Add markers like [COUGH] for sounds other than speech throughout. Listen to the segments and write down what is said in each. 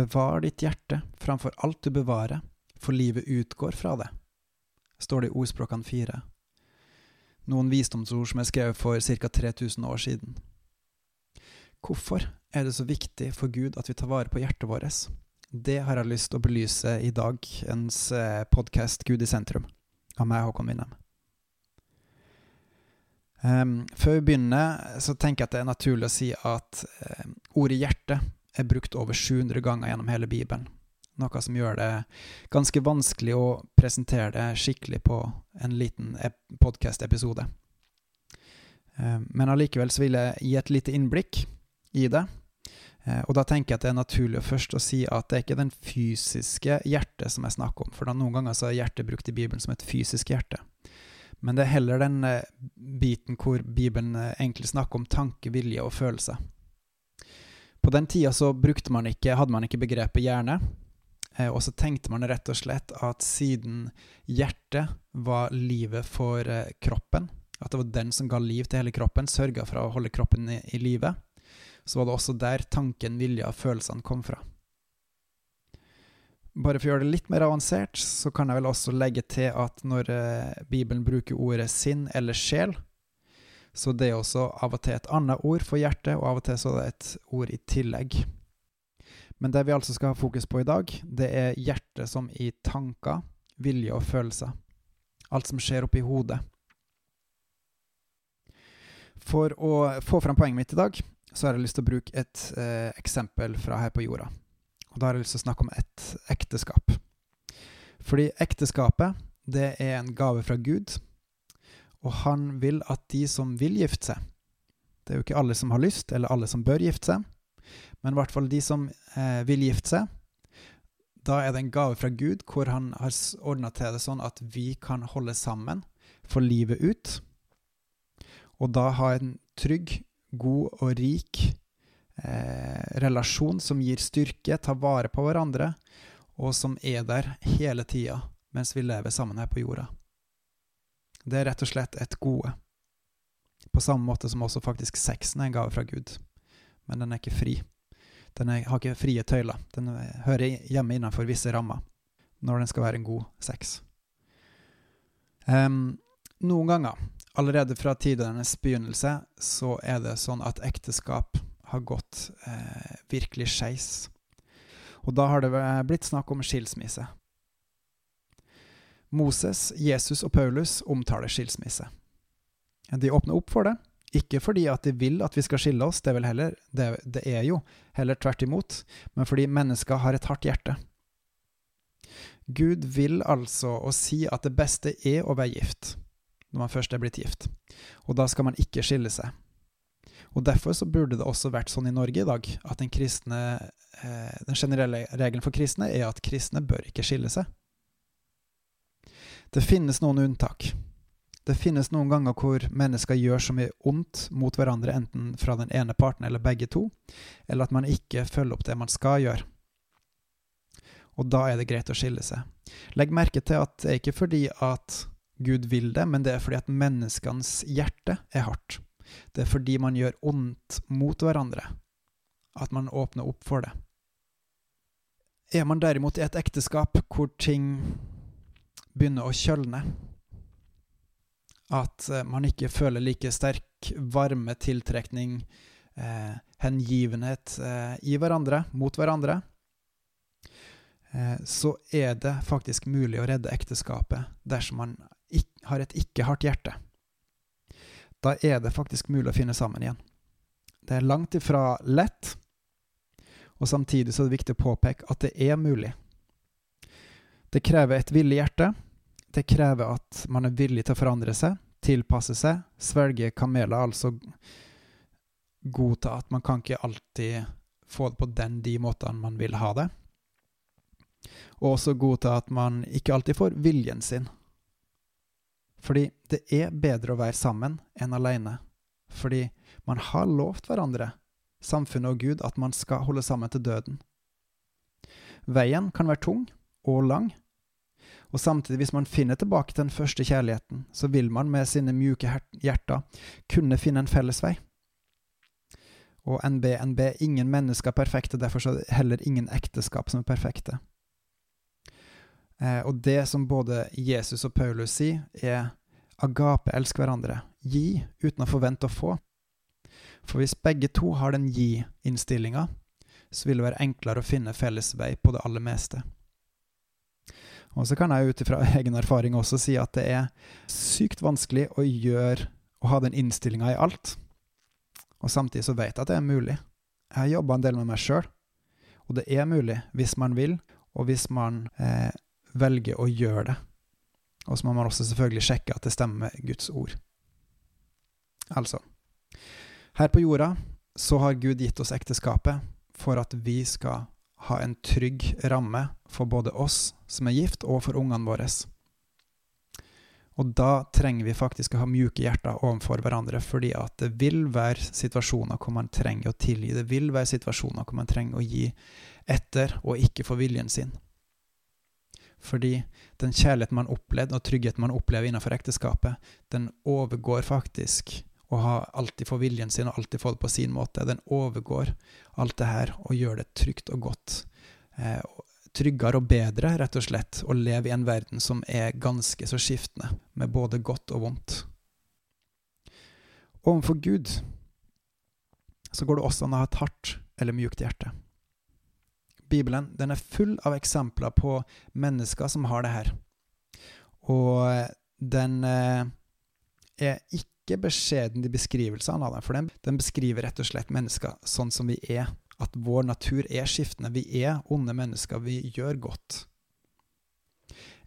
Bevar ditt hjerte framfor alt du bevarer, for livet utgår fra det, står det i Ordspråkene fire. Noen visdomsord som er skrevet for ca. 3000 år siden. Hvorfor er det så viktig for Gud at vi tar vare på hjertet vårt? Det har jeg lyst til å belyse i dagens eh, podkast Gud i sentrum, av meg, Håkon Winnem. Um, før vi begynner, så tenker jeg at det er naturlig å si at um, ordet hjerte er brukt over 700 ganger gjennom hele Bibelen. Noe som gjør det ganske vanskelig å presentere det skikkelig på en liten podkast-episode. Um, men allikevel så vil jeg gi et lite innblikk i det. Uh, og da tenker jeg at det er naturlig først å si at det er ikke den fysiske hjertet som jeg snakker om, for noen ganger så er hjertet brukt i Bibelen som et fysisk hjerte. Men det er heller den eh, biten hvor Bibelen eh, egentlig snakker om tanke, vilje og følelse. På den tida så man ikke, hadde man ikke begrepet hjerne. Eh, og så tenkte man rett og slett at siden hjertet var livet for kroppen, at det var den som ga liv til hele kroppen, sørga for å holde kroppen i, i live, så var det også der tanken, vilja og følelsene kom fra. Bare for å gjøre det litt mer avansert, så kan jeg vel også legge til at når eh, Bibelen bruker ordet sinn eller sjel, så det er også av og til et annet ord for hjerte, og av og til så er det et ord i tillegg. Men det vi altså skal ha fokus på i dag, det er hjertet som i tanker, vilje og følelser. Alt som skjer oppi hodet. For å få fram poenget mitt i dag, så har jeg lyst til å bruke et eh, eksempel fra her på jorda. Og da har jeg lyst til å snakke om et ekteskap. Fordi ekteskapet, det er en gave fra Gud, og han vil at de som vil gifte seg Det er jo ikke alle som har lyst, eller alle som bør gifte seg, men i hvert fall de som eh, vil gifte seg. Da er det en gave fra Gud hvor han har ordna til det sånn at vi kan holde sammen for livet ut, og da ha en trygg, god og rik eh, relasjon som gir styrke, tar vare på hverandre, og som er der hele tida mens vi lever sammen her på jorda. Det er rett og slett et gode. På samme måte som også faktisk sexen er en gave fra Gud. Men den er ikke fri. Den er, har ikke frie tøyler. Den hører hjemme innenfor visse rammer når den skal være en god sex. Um, noen ganger, allerede fra tidenes begynnelse, så er det sånn at ekteskap har gått eh, virkelig skeis. Og da har det blitt snakk om skilsmisse. Moses, Jesus og Paulus omtaler skilsmisse. De åpner opp for det, ikke fordi at de vil at vi skal skille oss, det er, heller, det, det er jo heller tvert imot, men fordi mennesker har et hardt hjerte. Gud vil altså å si at det beste er å være gift, når man først er blitt gift, og da skal man ikke skille seg. Og Derfor så burde det også vært sånn i Norge i dag at den, kristne, eh, den generelle regelen for kristne er at kristne bør ikke skille seg. Det finnes noen unntak. Det finnes noen ganger hvor mennesker gjør så mye ondt mot hverandre, enten fra den ene parten eller begge to, eller at man ikke følger opp det man skal gjøre. Og da er det greit å skille seg. Legg merke til at det er ikke fordi at Gud vil det, men det er fordi at menneskenes hjerte er hardt. Det er fordi man gjør ondt mot hverandre, at man åpner opp for det. Er man derimot i et ekteskap hvor ting begynner å kjølne, at eh, man ikke føler like sterk varme, tiltrekning, eh, hengivenhet eh, i hverandre, mot hverandre, eh, så er det faktisk mulig å redde ekteskapet dersom man har et ikke-hardt hjerte da er det faktisk mulig å finne sammen igjen. Det er langt ifra lett, og samtidig så er det viktig å påpeke at det er mulig. Det krever et villig hjerte. Det krever at man er villig til å forandre seg, tilpasse seg, svelge kameler, altså godta at man kan ikke alltid få det på den de måtene man vil ha det. Og også godta at man ikke alltid får viljen sin fordi det er bedre å være sammen enn alene. Fordi man har lovt hverandre, samfunnet og Gud, at man skal holde sammen til døden. Veien kan være tung lang, og samtidig, hvis man finner tilbake til den første kjærligheten, så vil man med sine mjuke hjerter kunne finne en felles vei. Og NB, NB, ingen mennesker er perfekte, derfor så er det heller ingen ekteskap som er perfekte. Eh, og det som både Jesus og Paulus sier, er agape, elsk hverandre. Gi uten å forvente å få. For hvis begge to har den gi-innstillinga, så vil det være enklere å finne felles vei på det aller meste. Og så kan jeg ut ifra [LAUGHS] egen erfaring også si at det er sykt vanskelig å gjøre å ha den innstillinga i alt. Og samtidig så vet jeg at det er mulig. Jeg har jobba en del med meg sjøl, og det er mulig hvis man vil, og hvis man eh, velger å gjøre det. Og så må man også selvfølgelig sjekke at det stemmer med Guds ord. Altså Her på jorda så har Gud gitt oss ekteskapet for at vi skal ha en trygg ramme for både oss som er gift, og for ungene våre. Og da trenger vi faktisk å ha mjuke hjerter overfor hverandre, fordi at det vil være situasjoner hvor man trenger å tilgi. Det vil være situasjoner hvor man trenger å gi etter og ikke få viljen sin. Fordi den kjærligheten man opplevde, og tryggheten man opplever innenfor ekteskapet, den overgår faktisk å har alltid få viljen sin og alltid få det på sin måte. Den overgår alt det her og gjør det trygt og godt. Eh, tryggere og bedre, rett og slett, å leve i en verden som er ganske så skiftende, med både godt og vondt. Overfor Gud så går det også an å ha et hardt eller mjukt hjerte. Bibelen den er full av eksempler på mennesker som har det her. Og den eh, er ikke ikke beskjeden i beskrivelsene av dem, for den, den beskriver rett og slett mennesker sånn som vi er. At vår natur er skiftende. Vi er onde mennesker. Vi gjør godt.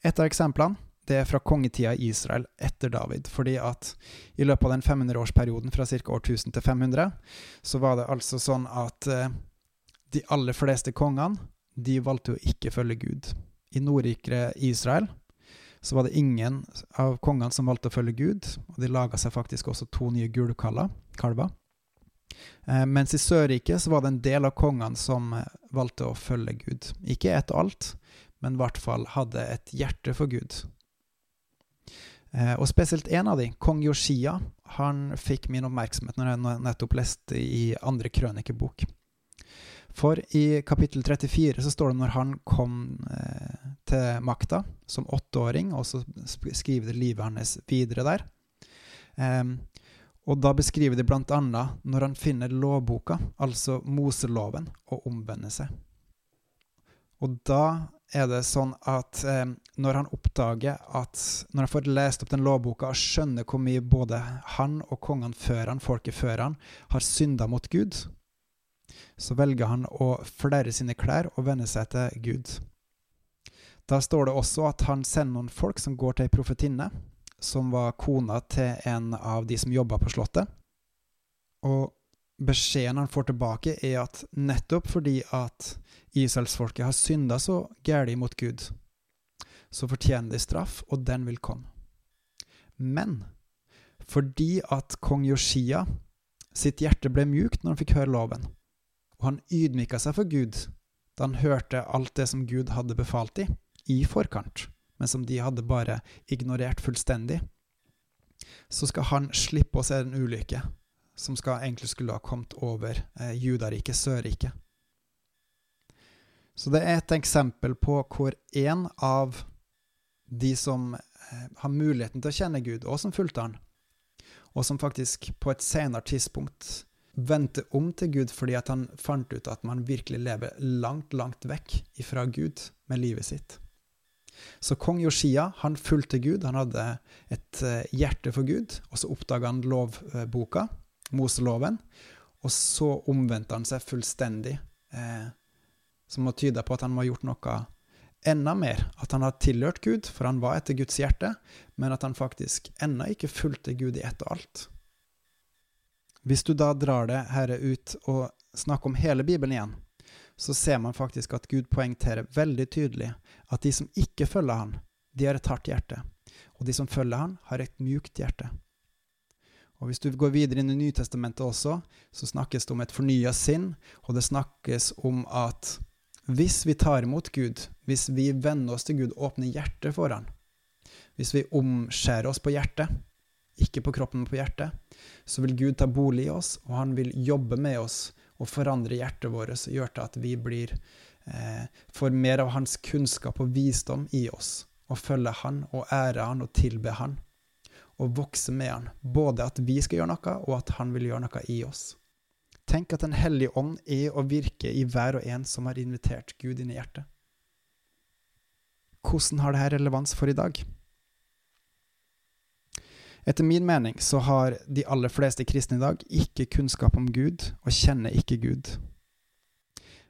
Et av eksemplene det er fra kongetida i Israel etter David. fordi at i løpet av den 500-årsperioden fra ca. år 1000 til 500, så var det altså sånn at eh, de aller fleste kongene de valgte å ikke følge Gud. I nordrikere Israel så var det ingen av kongene som valgte å følge Gud, og de laga seg faktisk også to nye gulkalver. Eh, mens i Sørriket så var det en del av kongene som eh, valgte å følge Gud. Ikke ett og alt, men i hvert fall hadde et hjerte for Gud. Eh, og spesielt en av de, kong Yoshia, han fikk min oppmerksomhet når jeg nettopp leste i andre krønikebok. For i kapittel 34 så står det når han kom eh, til makta som åtteåring, og så skriver det livet hans videre der. Um, og da beskriver de annet når han finner lovboka, altså Moseloven, og omvender seg. Og da er det sånn at eh, når han oppdager at Når han får lest opp den lovboka og skjønner hvor mye både han og kongene før han, folket før han, har synda mot Gud, så velger han å flere sine klær og vende seg til Gud. Da står det også at han sender noen folk som går til ei profetinne, som var kona til en av de som jobba på Slottet. Og beskjeden han får tilbake, er at nettopp fordi at Israelsfolket har synda så galt mot Gud, så fortjener de straff, og den vil komme. Men fordi at kong Yoshia sitt hjerte ble mjukt når han fikk høre loven, og han ydmyka seg for Gud da han hørte alt det som Gud hadde befalt dem, i forkant, men som de hadde bare ignorert fullstendig. Så skal han slippe å se en ulykke som skal, egentlig skulle ha kommet over eh, Judariket, Sørriket. Så det er et eksempel på hvor en av de som eh, har muligheten til å kjenne Gud, og som fulgte han, og som faktisk på et senere tidspunkt vendte om til Gud fordi han fant ut at man virkelig lever langt, langt vekk ifra Gud med livet sitt. Så kong Yoshia han fulgte Gud, han hadde et eh, hjerte for Gud, og så oppdaga han lovboka, Moseloven, og så omvendte han seg fullstendig, eh, som må tyde på at han må ha gjort noe enda mer, at han har tilhørt Gud, for han var etter Guds hjerte, men at han faktisk ennå ikke fulgte Gud i ett og alt. Hvis du da drar det her ut og snakker om hele Bibelen igjen, så ser man faktisk at Gud poengterer veldig tydelig at de som ikke følger han, de har et hardt hjerte, og de som følger han, har et mjukt hjerte. Og Hvis du går videre inn i Nytestamentet også, så snakkes det om et fornya sinn, og det snakkes om at hvis vi tar imot Gud, hvis vi venner oss til Gud, åpner hjertet for han, hvis vi omskjærer oss på hjertet, ikke på kroppen, men på hjertet, så vil Gud ta bolig i oss, og han vil jobbe med oss og forandre hjertet vårt gjør det at vi blir eh, får mer av hans kunnskap og visdom i oss, og følge han og ære han og tilbe han, og vokse med han, både at vi skal gjøre noe, og at han vil gjøre noe i oss. Tenk at Den hellige ånd er og virker i hver og en som har invitert Gud inn i hjertet. Hvordan har dette relevans for i dag? Etter min mening så har de aller fleste kristne i dag ikke kunnskap om Gud og kjenner ikke Gud.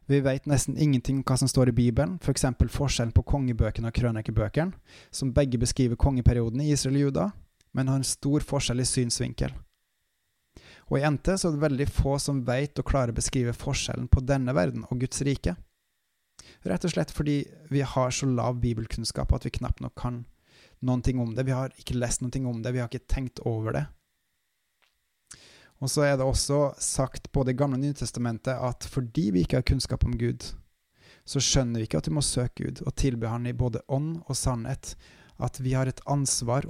Vi vet nesten ingenting om hva som står i Bibelen, f.eks. For forskjellen på kongebøkene og krønikebøkene, som begge beskriver kongeperioden i Israel og Juda, men har en stor forskjell i synsvinkel. Og i NT så er det veldig få som vet og klarer å beskrive forskjellen på denne verden og Guds rike. Rett og slett fordi vi har så lav bibelkunnskap at vi knapt nok kan noen ting om det. Vi har ikke lest noen ting om det, vi har ikke tenkt over det. Og så er det også sagt både i Gamle og Nye testamentet at fordi vi ikke har kunnskap om Gud, så skjønner vi ikke at vi må søke Gud og tilbe Han i både ånd og sannhet. At vi har et ansvar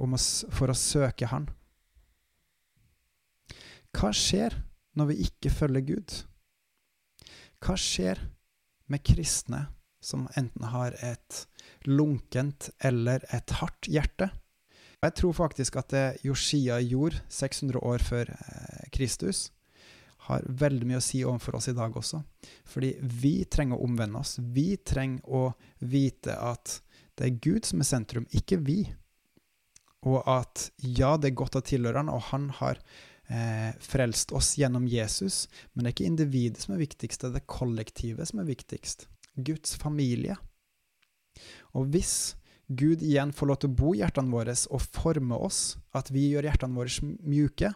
for å søke Han. Hva skjer når vi ikke følger Gud? Hva skjer med kristne som enten har et lunkent eller et hardt hjerte? Jeg tror faktisk at det Joshia gjorde 600 år før eh, Kristus, har veldig mye å si overfor oss i dag også. Fordi vi trenger å omvende oss. Vi trenger å vite at det er Gud som er sentrum, ikke vi. Og at ja, det er godt å tilhøre han, og han har eh, frelst oss gjennom Jesus, men det er ikke individet som er viktigst, det er det kollektivet som er viktigst. Guds familie. Og hvis Gud igjen får lov til å bo i hjertene våre og forme oss, at vi gjør hjertene våre mjuke,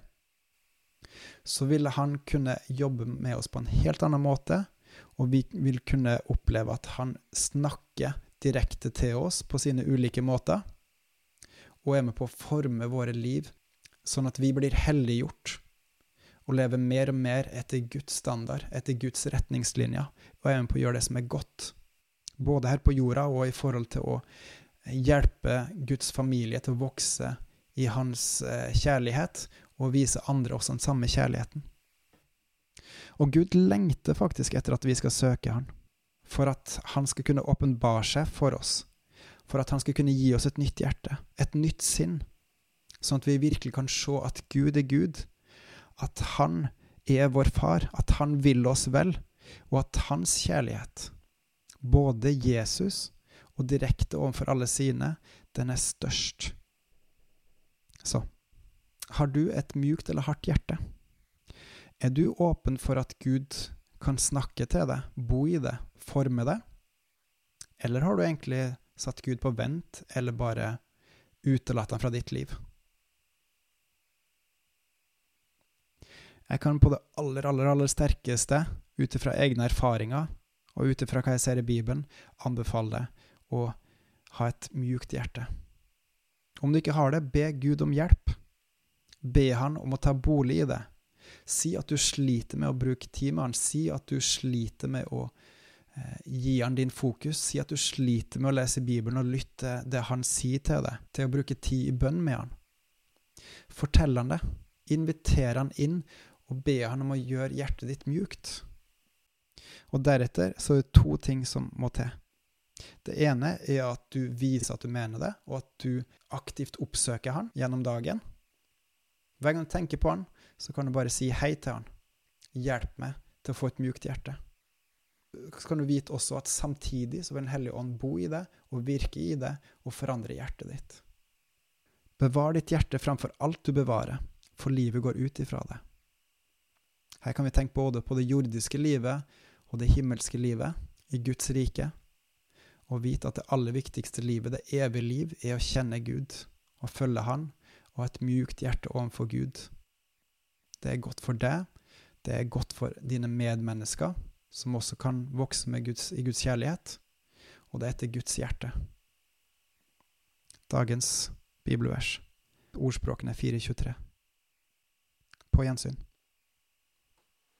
så vil han kunne jobbe med oss på en helt annen måte, og vi vil kunne oppleve at han snakker direkte til oss på sine ulike måter, og er med på å forme våre liv, sånn at vi blir helliggjort og lever mer og mer etter Guds standard, etter Guds retningslinjer, og er med på å gjøre det som er godt, både her på jorda og i forhold til å hjelpe Guds familie til å vokse i hans eh, kjærlighet, og vise andre også den samme kjærligheten. Og Gud lengter faktisk etter at vi skal søke Han, for at Han skal kunne åpenbare seg for oss, for at Han skal kunne gi oss et nytt hjerte, et nytt sinn, sånn at vi virkelig kan se at Gud er Gud, at Han er vår far, at Han vil oss vel, og at Hans kjærlighet, både Jesus og direkte overfor alle sine, den er størst. Så har du et mjukt eller hardt hjerte? Er du åpen for at Gud kan snakke til deg, bo i det, forme det? Eller har du egentlig satt Gud på vent, eller bare utelatt ham fra ditt liv? Jeg kan på det aller, aller, aller sterkeste, ut ifra egne erfaringer og ut ifra hva jeg ser i Bibelen, anbefale deg å ha et mjukt hjerte. Om du ikke har det, be Gud om hjelp. Be Han om å ta bolig i det. Si at du sliter med å bruke tid med Han. Si at du sliter med å eh, gi Han din fokus. Si at du sliter med å lese Bibelen og lytte det Han sier til deg, til å bruke tid i bønn med Han. Fortell Han det. Inviter Han inn, og be Han om å gjøre hjertet ditt mjukt. Og deretter så er det to ting som må til. Det ene er at du viser at du mener det, og at du aktivt oppsøker han gjennom dagen. Hver gang du tenker på han, så kan du bare si hei til han. Hjelp meg til å få et mjukt hjerte. Så kan du vite også at samtidig så vil Den hellige ånd bo i deg og virke i deg og forandre hjertet ditt. Bevar ditt hjerte framfor alt du bevarer, for livet går ut ifra det. Her kan vi tenke både på det jordiske livet og det himmelske livet, i Guds rike, og vite at det aller viktigste livet, det evige liv, er å kjenne Gud og følge Han og ha et mjukt hjerte overfor Gud. Det er godt for deg, det er godt for dine medmennesker, som også kan vokse Guds, i Guds kjærlighet, og det er etter Guds hjerte. Dagens bibelvers, ordspråkene 4.23. På gjensyn.